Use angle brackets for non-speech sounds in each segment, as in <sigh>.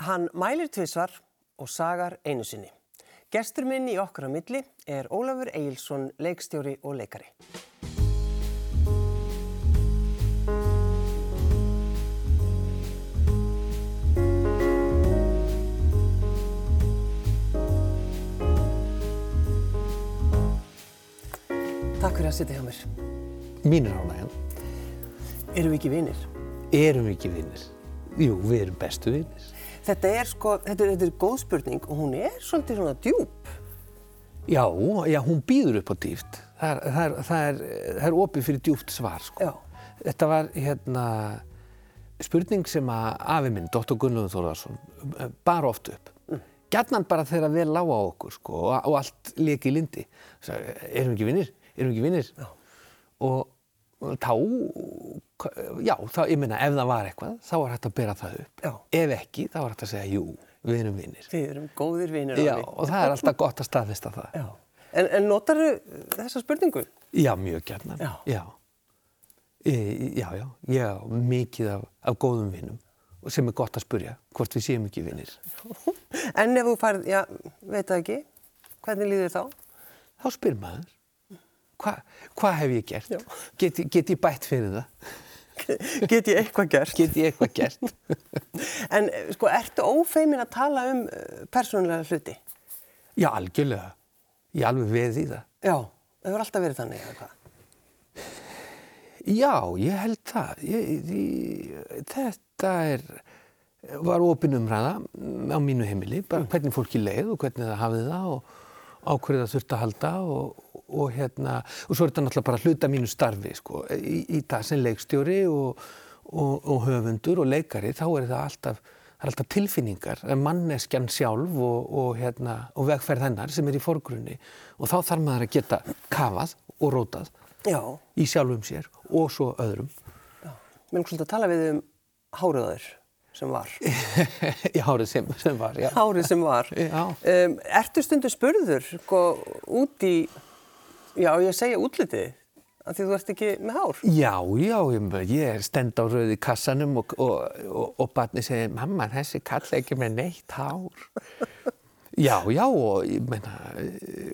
Hann mælir tvísvar og sagar einu sinni. Gestur minn í okkar á milli er Ólafur Eilsson, leikstjóri og leikari. Takk fyrir að sitja hjá mér. Mínir ánægjan. Erum við ekki vinir? Erum við ekki vinnir? Jú, við erum bestu vinnir. Þetta er sko, þetta er, þetta er góð spurning og hún er svolítið svona djúb. Já, já, hún býður upp á dýft. Það er, það er, það er, er opið fyrir djúft svar, sko. Já. Þetta var, hérna, spurning sem að afi minn, Dr. Gunnlaugur Þórðarsson, bar oft upp. Mm. Gjarnan bara þegar vel lág á okkur, sko, og, og allt leki í lindi. Erum við ekki vinnir? Erum við ekki vinnir? Já. Og þá, já, þá, ég minna, ef það var eitthvað, þá var hægt að bera það upp. Já. Ef ekki, þá var hægt að segja, jú, við erum vinnir. Við erum góðir vinir. Já, og það er alltaf gott að staðfesta það. Já. En, en notar þessa spurningu? Já, mjög gætnan. Já. Já. E, já, já, já, mikið af, af góðum vinnum sem er gott að spurja hvort við séum ekki vinnir. <laughs> En ef þú færð, já, veit það ekki, hvernig líður þá? Þá spyr maður, hvað hva hef ég gert? Get, get ég bætt fyrir það? <laughs> Get ég eitthvað gert? Get ég eitthvað gert? <laughs> En sko, ertu ófeimin að tala um uh, persónulega hluti? já, algjörlega. Ég alveg veð í það. Já. Það hefur alltaf verið þannig, eða hvað? Já, ég held það. Ég, ég, þetta er, var opin umræða á mínu heimili, bara hvernig fólki leið og hvernig það hafið það og á hverju það þurfti að halda og, og hérna, og svo er þetta náttúrulega bara hluta mínu starfi, sko, í, í það sem leikstjóri og, og, og höfundur og leikari, þá er það alltaf, það er alltaf tilfinningar, manneskjan sjálf og, og hérna, og vegferð hennar sem er í forgrunni og þá þarf maður að geta kafað og rótað Já. í sjálfum sér og svo öðrum. Mér er svolítið að tala við um háriðaður sem var. <laughs> í hárið sem, sem var, já. Hárið sem var. Já. Um, ertu stundu spurður, sko, út í, já, ég segja útlitið, af því þú ert ekki með hár? Já, já, ég, stend á rauði kassanum og, og, og, og barni segir, mamma, þessi kall er ekki með neitt hár. <laughs> Já, já, og ég meina, eh,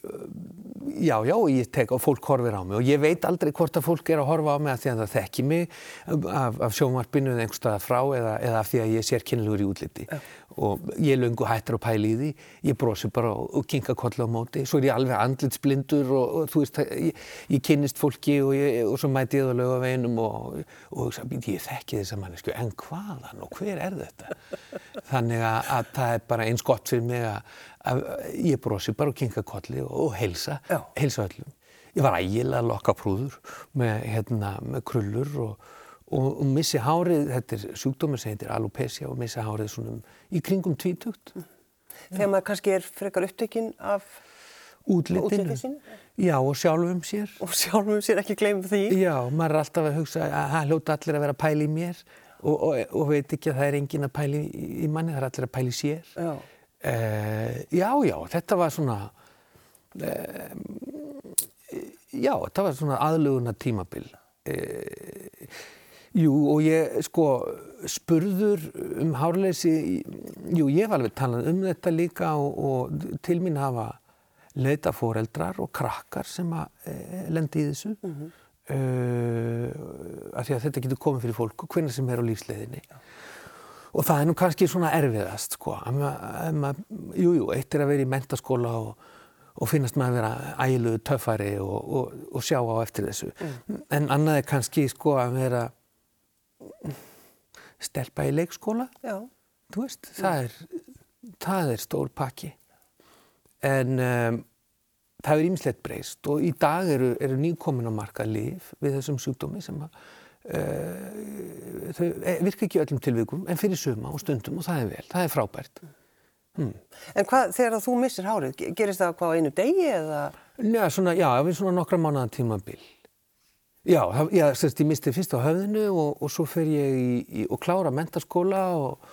já, já, og ég tek og fólk horfir á mig. Og ég veit aldrei hvort að fólk er að horfa á mig af því að það þekki mig af, af sjónvarpinu eða einhverstaðar frá eða, eða af því að ég er sérkennilegur í útliti. Og ég löngu hættur að pæla í því, ég brosi bara og, og kinka kollu á móti, svo er ég alveg andlitsblindur og, og þú veist, ég, ég kynnist fólki og, ég, og svo mæti ég það lög á veginum og, og hugsa, "Bíddu, ég þekki þessa mannesku, en hvaðan og hver er þetta? <laughs> Þannig að, að það er bara eins gott fyrir mig að, að ég brosi bara og kinka kolli og, heilsa, Já. heilsa öllum. Ég var ægilega lokkaprúður með, hérna, með krullur og, og, og missi hárið, þetta er sjúkdómur sem heitir alopecia og missi hárið svona í kringum tvítugt. Þegar maður kannski er frekar upptekinn af Útlitinu. Já, og sjálfum sér. og sjálfum sér ekki gleyma því. Já, maður er alltaf að hugsa að það hljóta allir að vera að pæla í mér og, og, og veit ekki að það er engin að pæla í, manni, það er allir að pæla í sér. Já. Uh, já, já, þetta var svona, uh, já, þetta var svona aðluguna tímabil. Uh, jú, og ég, sko, spurður um hárleysi, jú, ég var alveg talað um þetta líka og, og til mín hafa leita foreldrar og krakkar sem að uh, lendi í þessu. Mm af því að þetta getur komið fyrir fólk og hvernig sem er á lífsleiðinni. Og það er nú kannski svona erfiðast, sko. Ma- Jú, eitt er að vera í mentaskóla og, og finnast maður að vera ægilugu töffari og, og, og sjá á eftir þessu. En annað er kannski, sko, að vera stelpa í leikskóla. Já. Þú veist, það er, það er stór pakki. En um, það er ýmislegt breyst og í dag eru, eru nýkomin á markað líf við þessum sjúkdómi sem að þau eh, virka ekki öllum tilvikum en fyrir suma og stundum og það er vel, það er frábært. En hvað, þegar þú missir hárið, ge- gerist það hvað á einu degi eða? Já, svona, já, við svona nokkra mánuðan tímabil. Já, það, já sérst, ég misti fyrst á höfðinu og, og svo fer ég í, í, og klára mentaskóla og,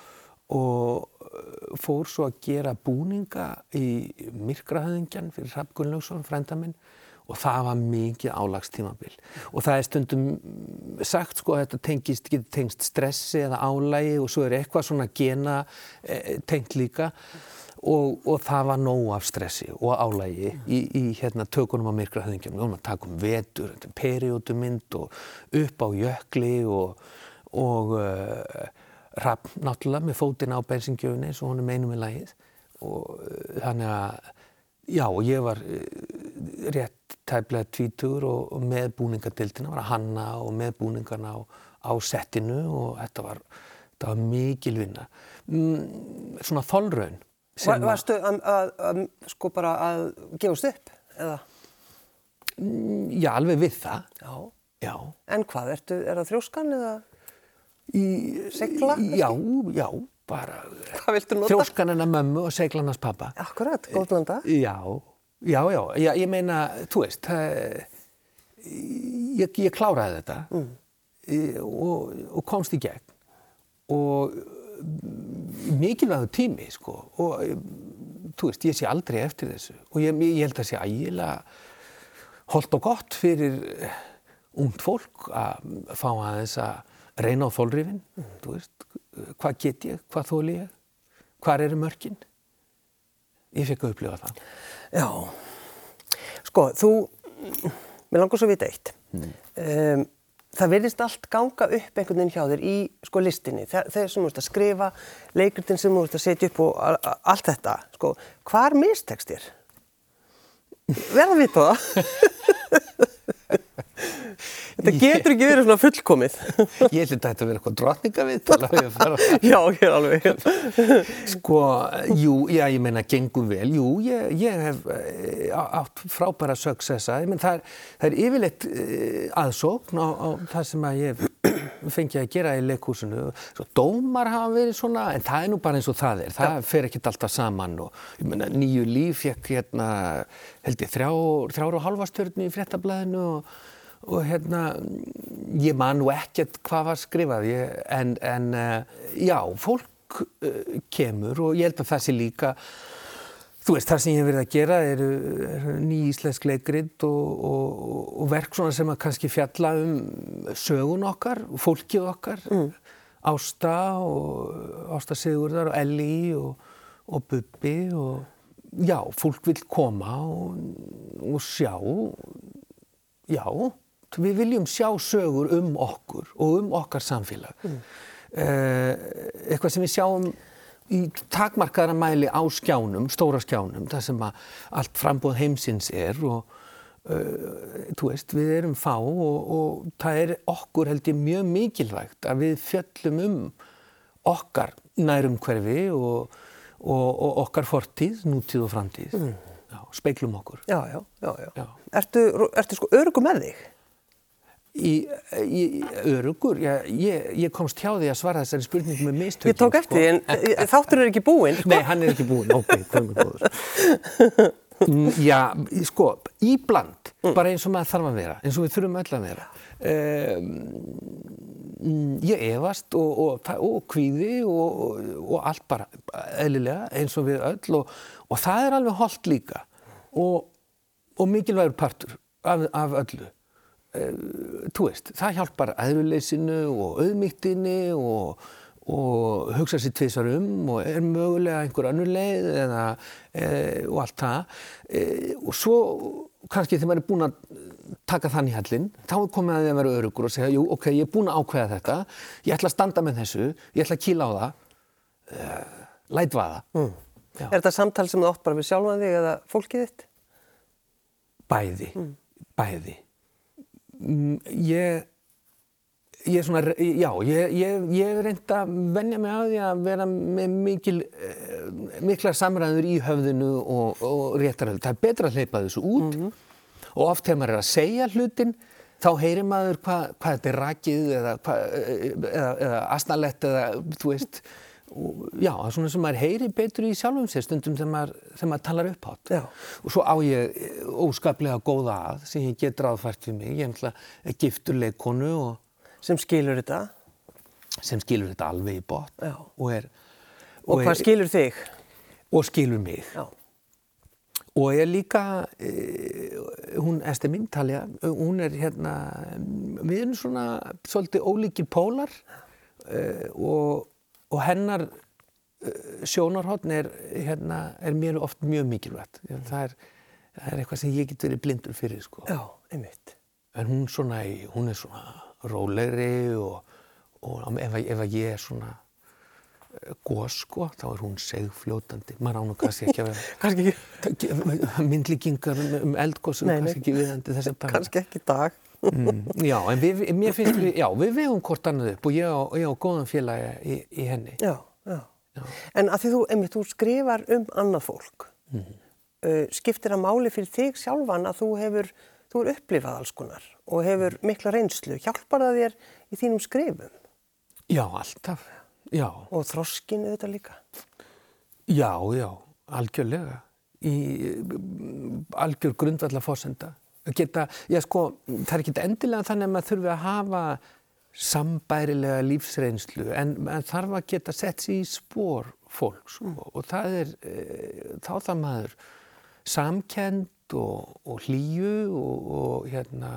og fór svo að gera búninga í myrkrahöðingjan fyrir Rapp Gunnlaugsson, frænda minn og það var mikið álagstímabil. Og það er stundum sagt sko að þetta tengist, getur tengst stressi eða álægi og svo er eitthvað svona gena e, tengt líka. Og, og það var nóg af stressi og álægi í, í hérna, tökunum á myrkra höfðingjum, við vorum að taka um vetur, periódumynd og upp á jökli og, og uh, rapp náttúrulega með fótinn á bensingjöfunni eins og honum einum í lagið. Og uh, þannig að já, ég var uh, rétt tæplega tvítur og, og með búningadildina var að hanna og með búningarna á, á settinu og þetta var, þetta var mikil vinna. Mm, svona þolraun. Var, varstu að, að, að sko bara að gefast upp eða? Mm, já, alveg við það. Já. Já. En hvað, ertu, er það þrjóskan eða Í, Segla, Já, já, bara þjóskan hennar mömmu og seglanars pappa. Akkurat, góðlanda. Já, já, já, já, ég meina, þú veist, ég, ég kláraði þetta mm. og, og komst í gegn og mikilvægur tími, sko, og þú veist, ég sé aldrei eftir þessu og ég, ég held að sé ægilega holdt og gott fyrir ungt fólk að fá aðeins að reyna á þólrifin, mm. Hvað get ég, hvað þóli ég, hvað eru mörkin? Ég fekk að upplifa það. Já, sko, þú, mér langar svo að vita eitt. Mm. Um, það verðist allt ganga upp einhvern veginn hjá þér í sko listinni, þegar sem ert að skrifa, leikurinn sem ert að setja upp og allt þetta, sko, hvar mistekst þér? Verða vita það? <laughs> Þetta getur ekki verið svona fullkomið. Ég held að þetta vera eitthvað drotninga við. <laughs> já, ég er alveg. sko, jú, já, ég meina, gengum vel. Jú, ég, ég hef átt frábæra successa. Ég menn, það, það er yfirleitt aðsókn á, á það sem að ég <clears throat> fengi að gera í leikhúsinu. Svo dómar hafa verið svona, en það er nú bara eins og það er. Það fer ekkert alltaf saman og, ég meina, nýju líf fekk hérna, held ég, þrjár, og halvastörni í fréttablaðinu og og hérna ég man nú ekkert hvað var skrifað ég, en, en uh, já, fólk uh, kemur og ég held að það sé líka þú veist, það sem ég hef verið að gera eru er ný íslensk leikrit og, og, og verk svona sem að kannski fjalla um sögun okkar fólkið okkar mm. Ásta og Ásta Sigurðar og Elli og, og Bubbi og já, fólk vil koma og sjá já við viljum sjá sögur um okkur og um okkar samfélag mm. eh, eitthvað sem við sjáum í takmarkaðara mæli á skjánum, stóra skjánum þar sem að allt frambóð heimsins er og uh, þú veist, við erum fá og, og það er okkur held ég mjög mikilvægt að við fjöllum um okkar nærum hverfi og, og, og okkar fortíð, nútíð og framtíð mm. já, speiklum okkur Já, já, já, já. Ertu, ertu sko örugum með þig? Í, í örugur. Ég, ég, ég komst hjá því að svara þessari spurningu með mistökjum. Ég tók eftir sko. en þáttur er ekki búinn. Sko? Nei, hann er ekki búinn. Ok, komið góður. Mm, já, sko, íbland, mm. bara eins og maður þarf að vera, eins og við þurfum öll að vera. Um, ég efast og, og, og kvíði og, og allt bara eðlilega eins og við öll og það er alveg holdt líka og mikilvægur partur af, af öllu. Eh, þú veist, það hjálpar aðruleysinu og auðmygtinni og, og hugsa sér tvísar um og er mögulega einhver annur leið eða, e, og allt það. E, og svo kannski þegar maður er búin að taka þann í hallin þá er komið að því að vera örugur og segja jú, ok, ég er búin að ákveða þetta. Ég ætla að standa með þessu, ég ætla að kýla á það. E, læt vaða mm. Er þetta samtal sem þú átt bara við sjálfan þig eða fólkið þitt? Bæði, mm. bæði ég, ég er svona, já, ég, ég, ég reynda að vennja mig að því að vera með mikil, eh, miklar samræður í höfðinu og, og réttarhöfðu. Það er betra að hleypa þessu út mm -hmm. og oft þegar maður er að segja hlutin þá heyrir maður hvað hva þetta er rakið eða, hva, eða, eða asnalett eða þú veist já, það er svona sem maður heyri betur í sjálfum sér stundum þegar maður, þegar maður talar upphátt já. og svo á ég óskaplega góða að sem ég get ráðfært við mig, ég er giftur leikonu og sem skilur þetta sem skilur þetta alveg í bot og, er, og, og hvað er, skilur þig? og skilur mig já. og er líka e, hún Esti Mintalja, hún er hérna, við erum svona svolítið ólíkir pólar uh, og, og hennar uh, sjónarhóttn er, hérna, er mér oft mjög mikilvægt. Það er, það er eitthvað sem ég get verið blindur fyrir, sko. Já, einmitt. En hún, svona, hún er svona rólegri og, og ef, ef ég er svona gos, sko, þá er hún segfljótandi. Maður án og kannski ekki að vera <laughs> myndlíkingar um, um nei. kannski ekki viðandi þess að tala. kannski ekki dag. Mm, já, en við, mér finnst við, já, við vegum hvort annað upp og ég á, ég á góðan félagi í, í henni. Já, já. En að því þú, einmitt, þú skrifar um annað fólk, Mhm. uh, skiptir að máli fyrir þig sjálfan að þú hefur, þú er upplifað alls konar og hefur mikla reynslu. Hjálpar það þér í þínum skrifum Já, alltaf. Já, og þroskinu þetta líka? já, já, algjörlega. Í mm, algjör grundvallar fórsenda. Geta, já sko, það er ekki endilega þannig að maður þurfi að hafa sambærilega lífsreynslu en maður þarf að geta sett sér í spór fólks sko. og það er, e, þá það maður samkend og, og hlýju og, og hérna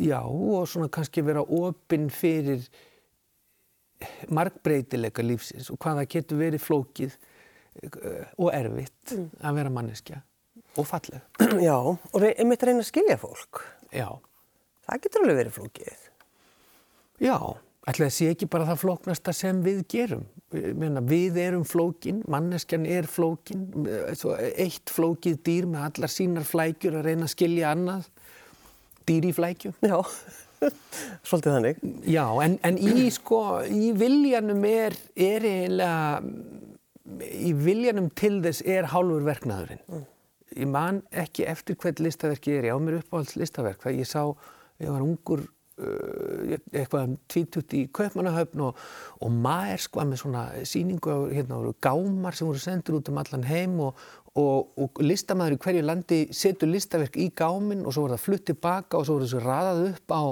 já og svona kannski vera opinn fyrir margbreytileika lífsins og hvað það getur verið flókið eh, og erfitt að vera manneskja og falleg. <clears throat> Já, og einmitt reyna að skilja fólk. Já, Það getur alveg verið flókið. já, ætla það sé ekki bara það flóknasta sem við gerum. Meina, við erum flókin, manneskjan er flókin, eh, eitt flókið dýr með allar sínar flækjur að reyna að skilja annað, dýr í flækju. Já, <laughs> svolítið þannig. Já, en, en í, sko, í viljanum er, er eiginlega, í viljanum til þess er hálfur verknaðurinn. Ég man ekki eftir hvert listaverki er, ég á mér uppáhalds listaverk, það ég sá, ég var ungur, uh, eitthvað um tvítut í Kaupmannahöfn og, og maður sko með svona sýningu á hérna, voru gámar sem voru sendur út um allan heim og, og, og listamæður í hverju landi setur listaverk í gáminn og svo voru það flutt tilbaka og svo voru þessu raðað upp á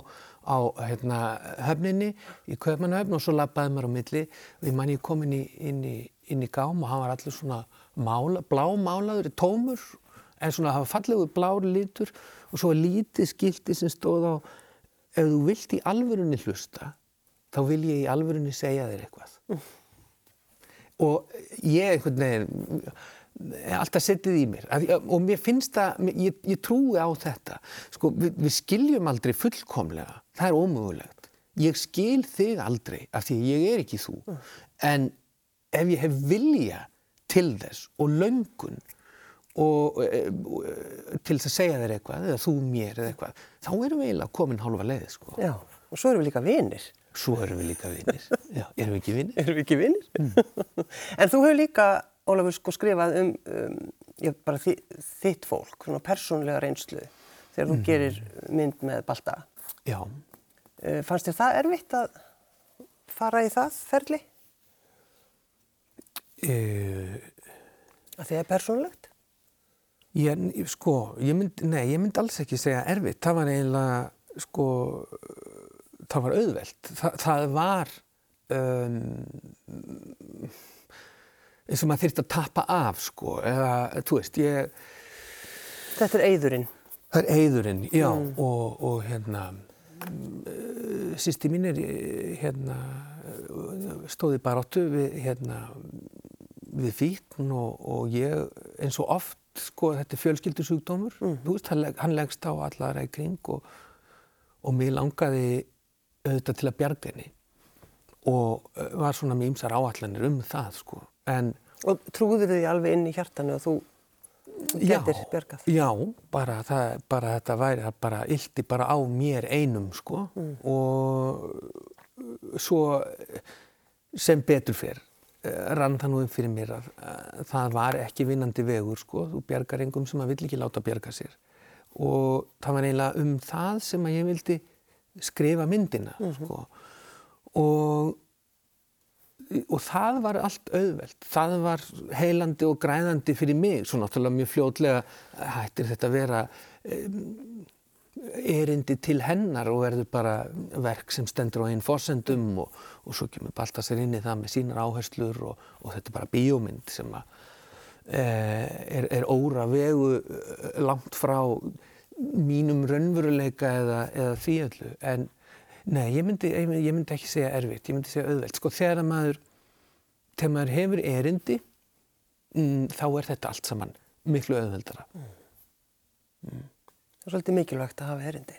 á hérna, höfninni í Kaupmannahöfn og svo labbaði maður á milli. Og ég man ég kom inn í, inn í, inn í gám og hann var allir svona mála, blámálaður, tómur en svona hafa fallegu blár litur og svo var lítið skilti sem stóð á ef þú vilt í alvörunni hlusta þá vil ég í alvörunni segja þér eitthvað. Og ég einhvern veginn alltaf setið í mér og mér finnst það, ég, ég trúi á þetta sko, við, við skiljum aldrei fullkomlega, það er ómögulegt ég skil þig aldrei af því að ég er ekki þú en ef ég hef vilja til þess og löngun og e, e, til þess að segja þér eitthvað eða þú mér eða eitthvað þá erum við eiginlega komin hálfa leið sko. Já, og svo erum við líka vinir. svo erum við líka vinnir Já, erum við ekki vinnir? Erum við ekki vinir? <laughs> en þú hefur líka, Ólafur, sko skrifað um, um ég, bara þi, þitt fólk, svona persónlega reynslu þegar þú gerir mynd með Balta. Já, Uh, fannst þér það erfitt að fara í það ferli? e, Að því það er persónlegt? Ég, sko, ég mynd, nei, ég myndi alls ekki segja erfitt. Það var eiginlega, sko, það var auðvelt. Þa, það var um, eins og maður þyrfti að tappa af, sko, eða, þú veist, ég, Þetta er eyðurinn. það er eyðurinn, já, og, og hérna, sýsti mín er, eh, hérna, stóði baráttu við, hérna, við fíkn og, og ég eins og oft sko þetta er fjölskyldusjúkdómur. Þú veist hann, hann leggst á allara í kring og, og mér langaði auðvitað til að bjarga henni og eh, var svona með ýmsar áallanir um það sko. En Og trúður því alveg inn í hjartanu að þú getur bjargað? já bara, það, bara þetta væri það bara ylti bara á mér einum sko. Og svo sem betur fyrr eh, rann það nú um fyrir mér að, að það var ekki vinnandi vegur sko, þú bjargar engum sem að vill ekki láta bjarga sér. Og það var eiginlega um það sem að ég vildi skrifa myndina sko. og og það var allt auðvelt. Það var heilandi og græðandi fyrir mig, svo náttúrulega mjög fljótlega hættir þetta að vera erindi til hennar og verður bara verk sem stendur á einn forsendum og, og svo kemur Baltasar inn í það með sínar áherslur og, og þetta er bara bíómynd sem að er, er óra vegu eh, langt frá mínum raunveruleika eða, eða því öllu. En nei, ég myndi, ég myndi, ekki segja erfitt, ég myndi segja auðvelt. Sko þegar maður þegar maður hefur erindi mm, þá er þetta allt saman miklu auðveldara. Mm. Það er svolítið mikilvægt að hafa erindi.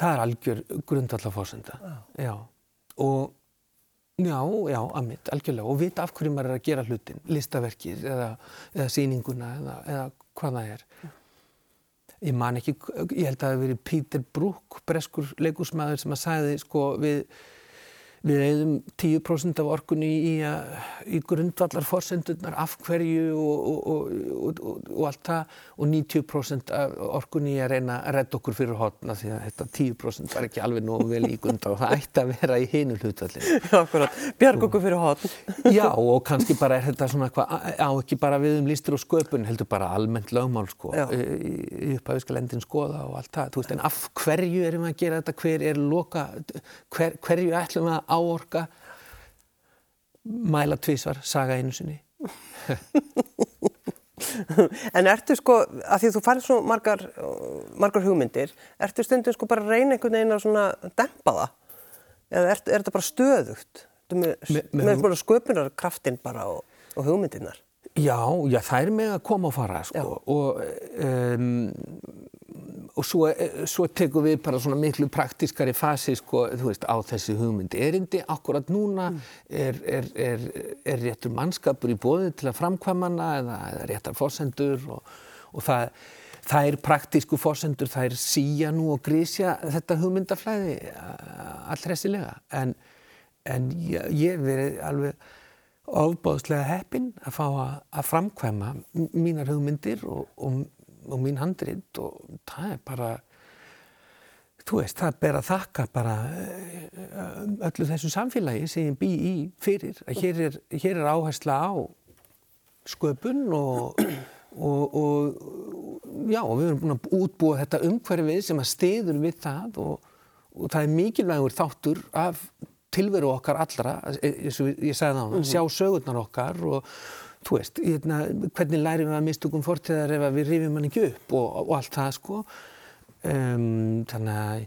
Það er algjör grundvallafórsenda já. Og Já, já, amitt, algjörlega. Og vita af hverju maður er að gera hlutin, listaverkið eða, eða síninguna eða, eða hvað það er. Ég man ekki, ég held að það hefði verið Peter Brook, breskur leikursmaður sem að sagði sko við við eigðum 10% af orkunni í, í, í grundvallar fórsendurnar af hverju og, og, og, og allt það og 90% af orkunni í að reyna að redda okkur fyrir hotna því að þetta 10% var ekki alveg nógu vel í gunda og það ætti að vera í hinu hlutallinu. <laughs> Akkurat, bjarg okkur fyrir hotn. <laughs> Já og kannski bara er þetta svona hvað, á ekki bara við um lístur og sköpun, heldur bara almennt lögmál sko, í, í upphæfiskalendin skoða og allt það, veist, en af hverju erum við að gera þetta, hver er loka, hver, hverju ætlum við að áorka mæla tvísvar, saga einu sinni. <laughs> En ertu sko, að því þú farið svo margar, margar hugmyndir ertu stundum sko bara að reyna einhvern veginn að svona dempa það? Eða er, er þetta bara stöðugt? Með, með, með, með sköpunarkraftin bara og, og hugmyndirnar? Já, já, það er með að koma og fara sko. Já. og um, og svo, svo tekum við bara svona miklu praktískari fasi sko, þú veist, á þessi hugmyndi erindi, akkurat núna mm. er, er, er, er réttur mannskapur í bóði til að framkvæmana eða, eða réttar fórsendur og, og það, það er praktísku fórsendur, það er síja nú og grísja þetta hugmyndaflæði allresilega en, en ég, ég verið alveg ofbóðslega heppin að fá að, að framkvæma mínar hugmyndir og, og og mín handrit og það er bara þú veist, það ber að þakka bara eh, öllu þessu samfélagi sem ég bý í fyrir að hér er, hér er áhersla á sköpun og, og, og já, og við erum búin að útbúa þetta umhverfið sem að stiður við það og, og það er mikilvægur þáttur af tilveru okkar allra, eins og ég sagði það á hann, sjá sögurnar okkar og þú veist, hérna, hvernig lærim við að mistökum fortíðar ef við rifjum hann ekki upp og, og allt það sko um, þannig að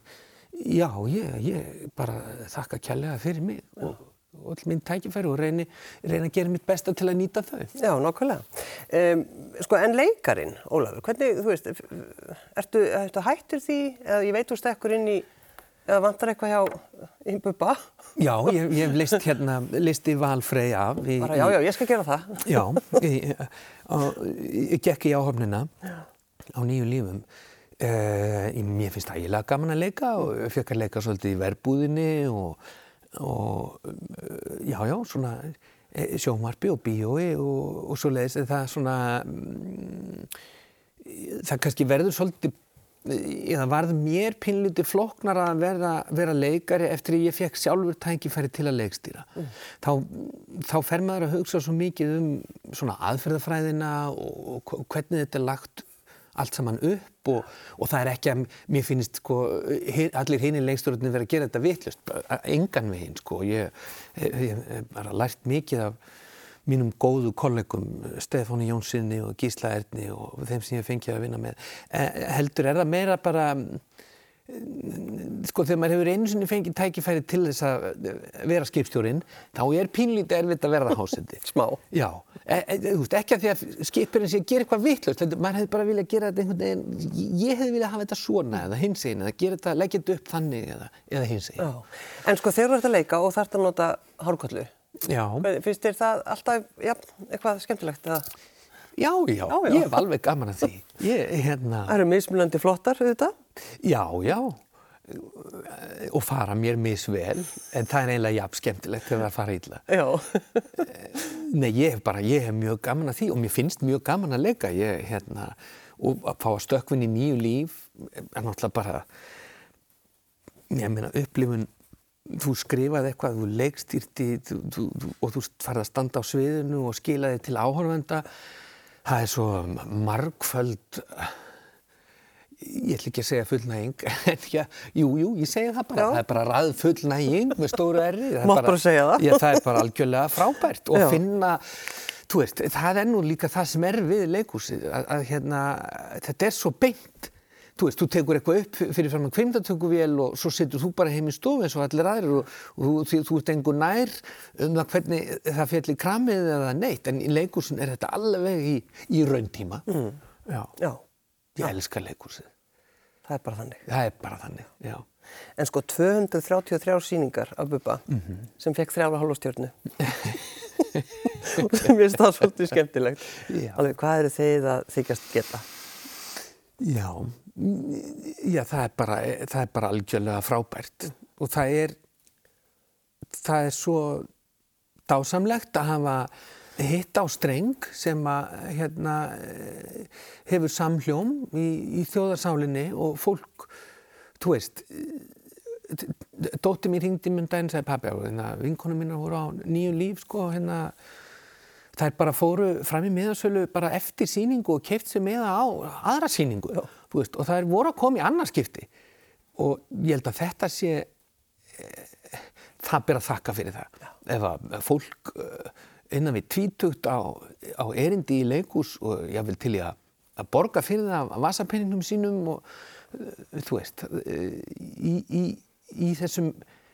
já, ég, ég bara þakka kjærlega fyrir mig já. og all minn tækifæri og reyni, reyni að gera mitt besta til að nýta þau. Já, nákvæmlega. Um, sko, en leikarin, Ólafur, hvernig, þú veist, ertu, ertu hættir því, eða ég veit úr stekkur inn í Eða vantar eitthvað hjá í bubba? Já, ég, ég hef list hérna, listi valfrey af. Í, Bara, já, já, ég skal gera það. Já, ég, ég gekk í áhöfnina á nýju lífum. Uh, mér finnst það eiginlega gaman að leika og ég fekk að leika svolítið í verbúðinni og, og já, já, svona eh, sjómarbi og bíói og, og svo leiðist það svona, um, það kannski verður svolítið það varð mér pinluti floknar að vera, vera leikari eftir að ég fekk sjálfur tækifæri til að leikstýra. Mm. Þá, þá fer maður að hugsa svo mikið um svona aðferðafræðina og, og hvernig þetta er lagt allt saman upp og, og það er ekki að mér finnst sko, allir hinn í leikstjórnum verið að gera þetta vitlust, engan við hinn sko. Ég hef bara lært mikið af mínum góðu kollegum Stefáni Jónssoni og Gísla Erni og þeim sem ég fengið að vinna með. Eh, heldur er það meira bara sko þegar maður hefur einu sinni fengið tækifæri til þess að vera skipstjórin þá er pínlítið erfitt að verða hásendi. <laughs> Smá. Já, e, e, veist, ekki að því að skipurinn sé að gera eitthvað vittlust maður hefði bara viljað gera þetta einhvern veginn ég hefði viljað hafa þetta svona eða hins einn eða gera þetta, leggja þetta upp þannig eða, eða hins einn en sko þegar þú ert að leika og þarf að nota hárkollu Já. Finnst þér það alltaf ja, eitthvað skemmtilegt? Að... Já, já, já, ég hef alveg gaman að því. Ég, hérna... Það eru mismunandi flottar, auðvitað? Já, já, og fara mér misvel, en það er eiginlega jafn skemmtilegt þegar það fara illa. Já. Nei, ég hef bara, ég hef mjög gaman að því og mér finnst mjög gaman að leika. Ég, hérna, og að fá að stökkvinn í nýju líf er náttúrulega bara, ég meina, upplifun þú skrifaði eitthvað, þú leikstýrti þú, þú, og þú farið að standa á sviðinu og skilaði til áhörvenda það er svo margföld ég ætl ekki að segja fullnæging <laughs> en já, jú, jú, ég segi það bara já. það er bara ræð fullnæging með stóru erri Mátt bara segja það það er bara algjörlega frábært og já. finna veist, það er nú líka það sem er við leikúsið, að, að hérna, þetta er svo beint. Þú veist, þú tekur eitthvað upp fyrir fram að kvimdatökuvél og svo setur þú bara heim í stofu eins og allir aðrir og, og þú, þú ert engur nær um það hvernig það fjallir kramið eða neitt, en í leikúsin er þetta alveg í, í rauntíma. Mm. Já. Já, Ég elska leikúsið. það er bara þannig. Það er bara þannig, já. En sko 233 síningar af Bubba sem fekk þrjára hálfastjörnu. <laughs> og sem finnst það svolítið skemmtilegt. Já. Alveg, hvað eru þið að þykjast geta? Já, mm, já það, er bara, það er bara algjörlega frábært. Og það er, það er svo dásamlegt að hafa hitt á streng sem að hérna, hefur samhljóm í, í þjóðarsálinni og fólk, þú veist, dótti mér hringdi mjög daginn sagði pabbi á hérna, vinkonum mínar voru á nýju líf sko hérna þær bara fóru fram í miðasölu bara eftir síningu og keift sér meða á aðra síningu veist, og þær voru að koma í annarskipti og ég held að þetta sé e, það ber að þakka fyrir það. Já. ef að fólk eh, innan við tvítugt á, á erindi í leikús og ég vil til í að, að borga fyrir það að vasapenningnum sínum og eh, þú veist í, í í þessum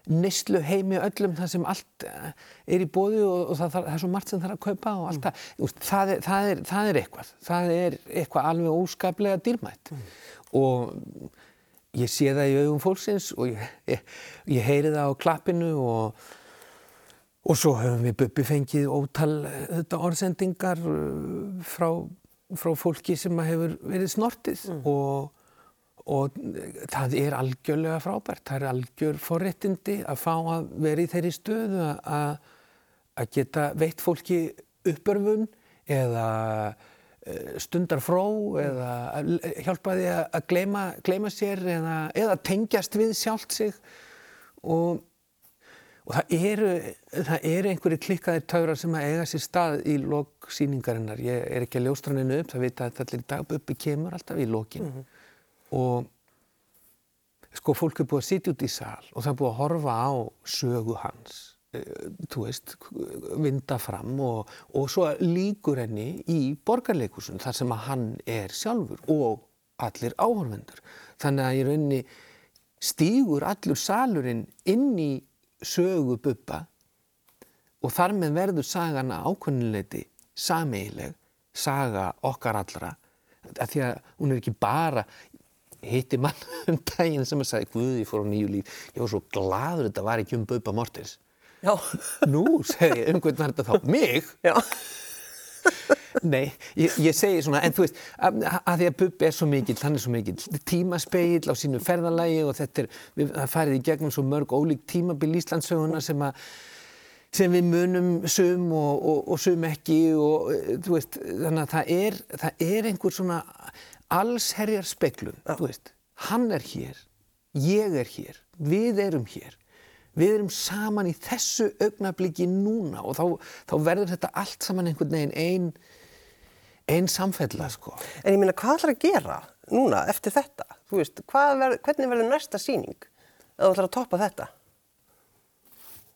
neyslu heimi öllum þar sem allt eh, er í bóði og, og það, það er svo margt sem það er að kaupa og allt það, mm. það, er, það, er, það er eitthvað, það er eitthvað alveg óskaplega dýrmætt mm. og ég sé það í augum fólksins og ég, ég, ég heyri það á klappinu og, og svo höfum við buppi fengið ótal þetta, orðsendingar uh, frá, frá fólki sem hefur verið snortið mm. og og það er algjörlega frábært, það er algjör forréttindi að fá að vera í þeirri stöðu að, að geta veitt fólki uppörfun eða eh, stundar fró eða hjálpa því að gleyma, gleyma sér eða, eða tengjast við sjálft sig. Og, og það eru, eru einhverju klikkaðir taurar sem að eiga sér stað í loksýningarinnar, ég er ekki að ljóstra hennu upp, það veit að allir dag uppi kemur alltaf í lokin. Mm -hmm og sko fólk er búið að sitja út í sal og það er búið að horfa á sögu hans eh, þú veist, vinda fram og, og svo líkur henni í borgarleikusun þar sem að hann er sjálfur og allir áhörvendur þannig að í rauninni stýgur allur salurinn inn í sögu buppa og þar með verður sagana ákvönnuleiti sameileg saga okkar allra. Að því að hún er ekki bara hitti mann <laughs> um daginn sem að sagði Guði, ég fór á nýju líf. Ég var svo gladur þetta var ekki um Baupa Mortens. Já. <laughs> Nú, segi ég, um hvernig var þetta þá? Mig? Já. <laughs> Nei, ég, ég segi svona, en þú veist að, að því að Bubbi er svo mikill, hann er svo mikill. Tímaspegil á sínu ferðalagi og þetta er, við, farið í gegnum svo mörg ólík tímabil Íslandsöguna sem að sem við munum sum og, og, og sum ekki og þú veist, þannig að það er, það er einhver svona allsherjar speklun, þú veist, hann er hér, ég er hér, við erum hér, við erum saman í þessu augnabliki núna og þá, þá verður þetta allt saman einhvern veginn einn ein samfella, sko. En ég minna, hvað ætlar að gera núna eftir þetta? Þú veist, ver, hvernig verður næsta síning að þú ætlar að toppa þetta?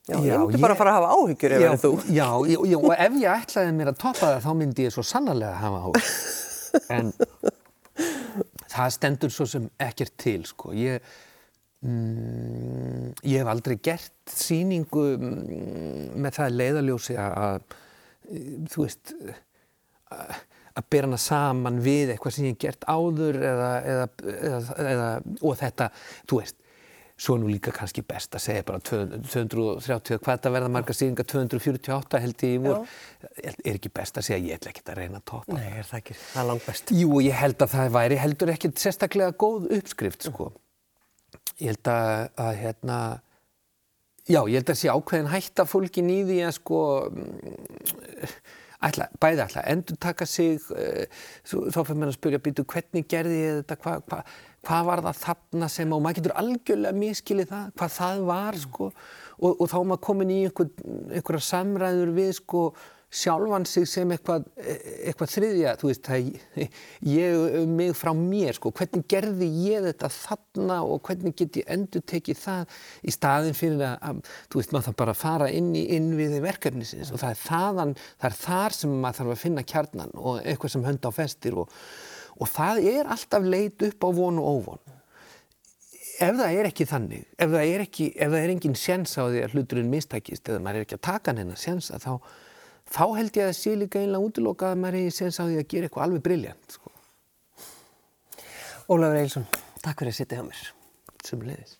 Já, já ég myndi bara að fara að hafa áhyggjur ef það er þú. Já, já, og ef ég ætlaði mér að toppa það, þá myndi ég svo sannarlega hafa áhyggjur. <laughs> En það stendur svo sem ekkert til sko. Ég, mm, ég hef aldrei gert síningu mm, með það leiðaljósi að, þú veist, að, að bera hana saman við eitthvað sem ég hef gert áður eða, eða, eða, og þetta, þú veist, Svo nú líka kannski best að segja bara 230, hvað þetta verða marga síðingar, 248 held ég í vor. Er ekki best að segja, ég ætla ekki að reyna að topa. Nei, er það ekki, það er langt best. Jú, ég held að það væri heldur ekki sérstaklega góð uppskrift, sko. Ég held að, að hérna, já, ég held að sé ákveðin hætta fólkin í því að, sko, ætla, bæði ætla, endur taka sig, uh, þá fyrir mér að spyrja, býtu, hvernig gerði ég þetta, hvað, hvað, hvað var það þarna sem, og maður getur algjörlega miskilið það, hvað það var, sko, og, og þá er maður komin í einhver, einhverja samræður við, sko, sjálfan sig sem eitthvað, eitthvað þriðja, þú veist, það ég, mig frá mér, sko, hvernig gerði ég þetta þarna og hvernig get ég endur tekið það í staðin fyrir að þú veist, maður þarf bara að fara inn í innviði verkefnisins. Og það er þaðan, það er þar sem maður þarf að finna kjarnan og eitthvað sem hönd á festir og, og það er alltaf leit upp á von og óvon ef það er ekki þannig, ef það er, ekki, ef það er engin séns á því að hluturinn mistakist eða maður er ekki að taka hennar sénsa þá, þá held ég að það sé líka einlega útilokað að maður er séns á því að gera eitthvað alveg briljant sko. Ólafur Eilsson, takk fyrir að sitja hjá mér. Sumulegis.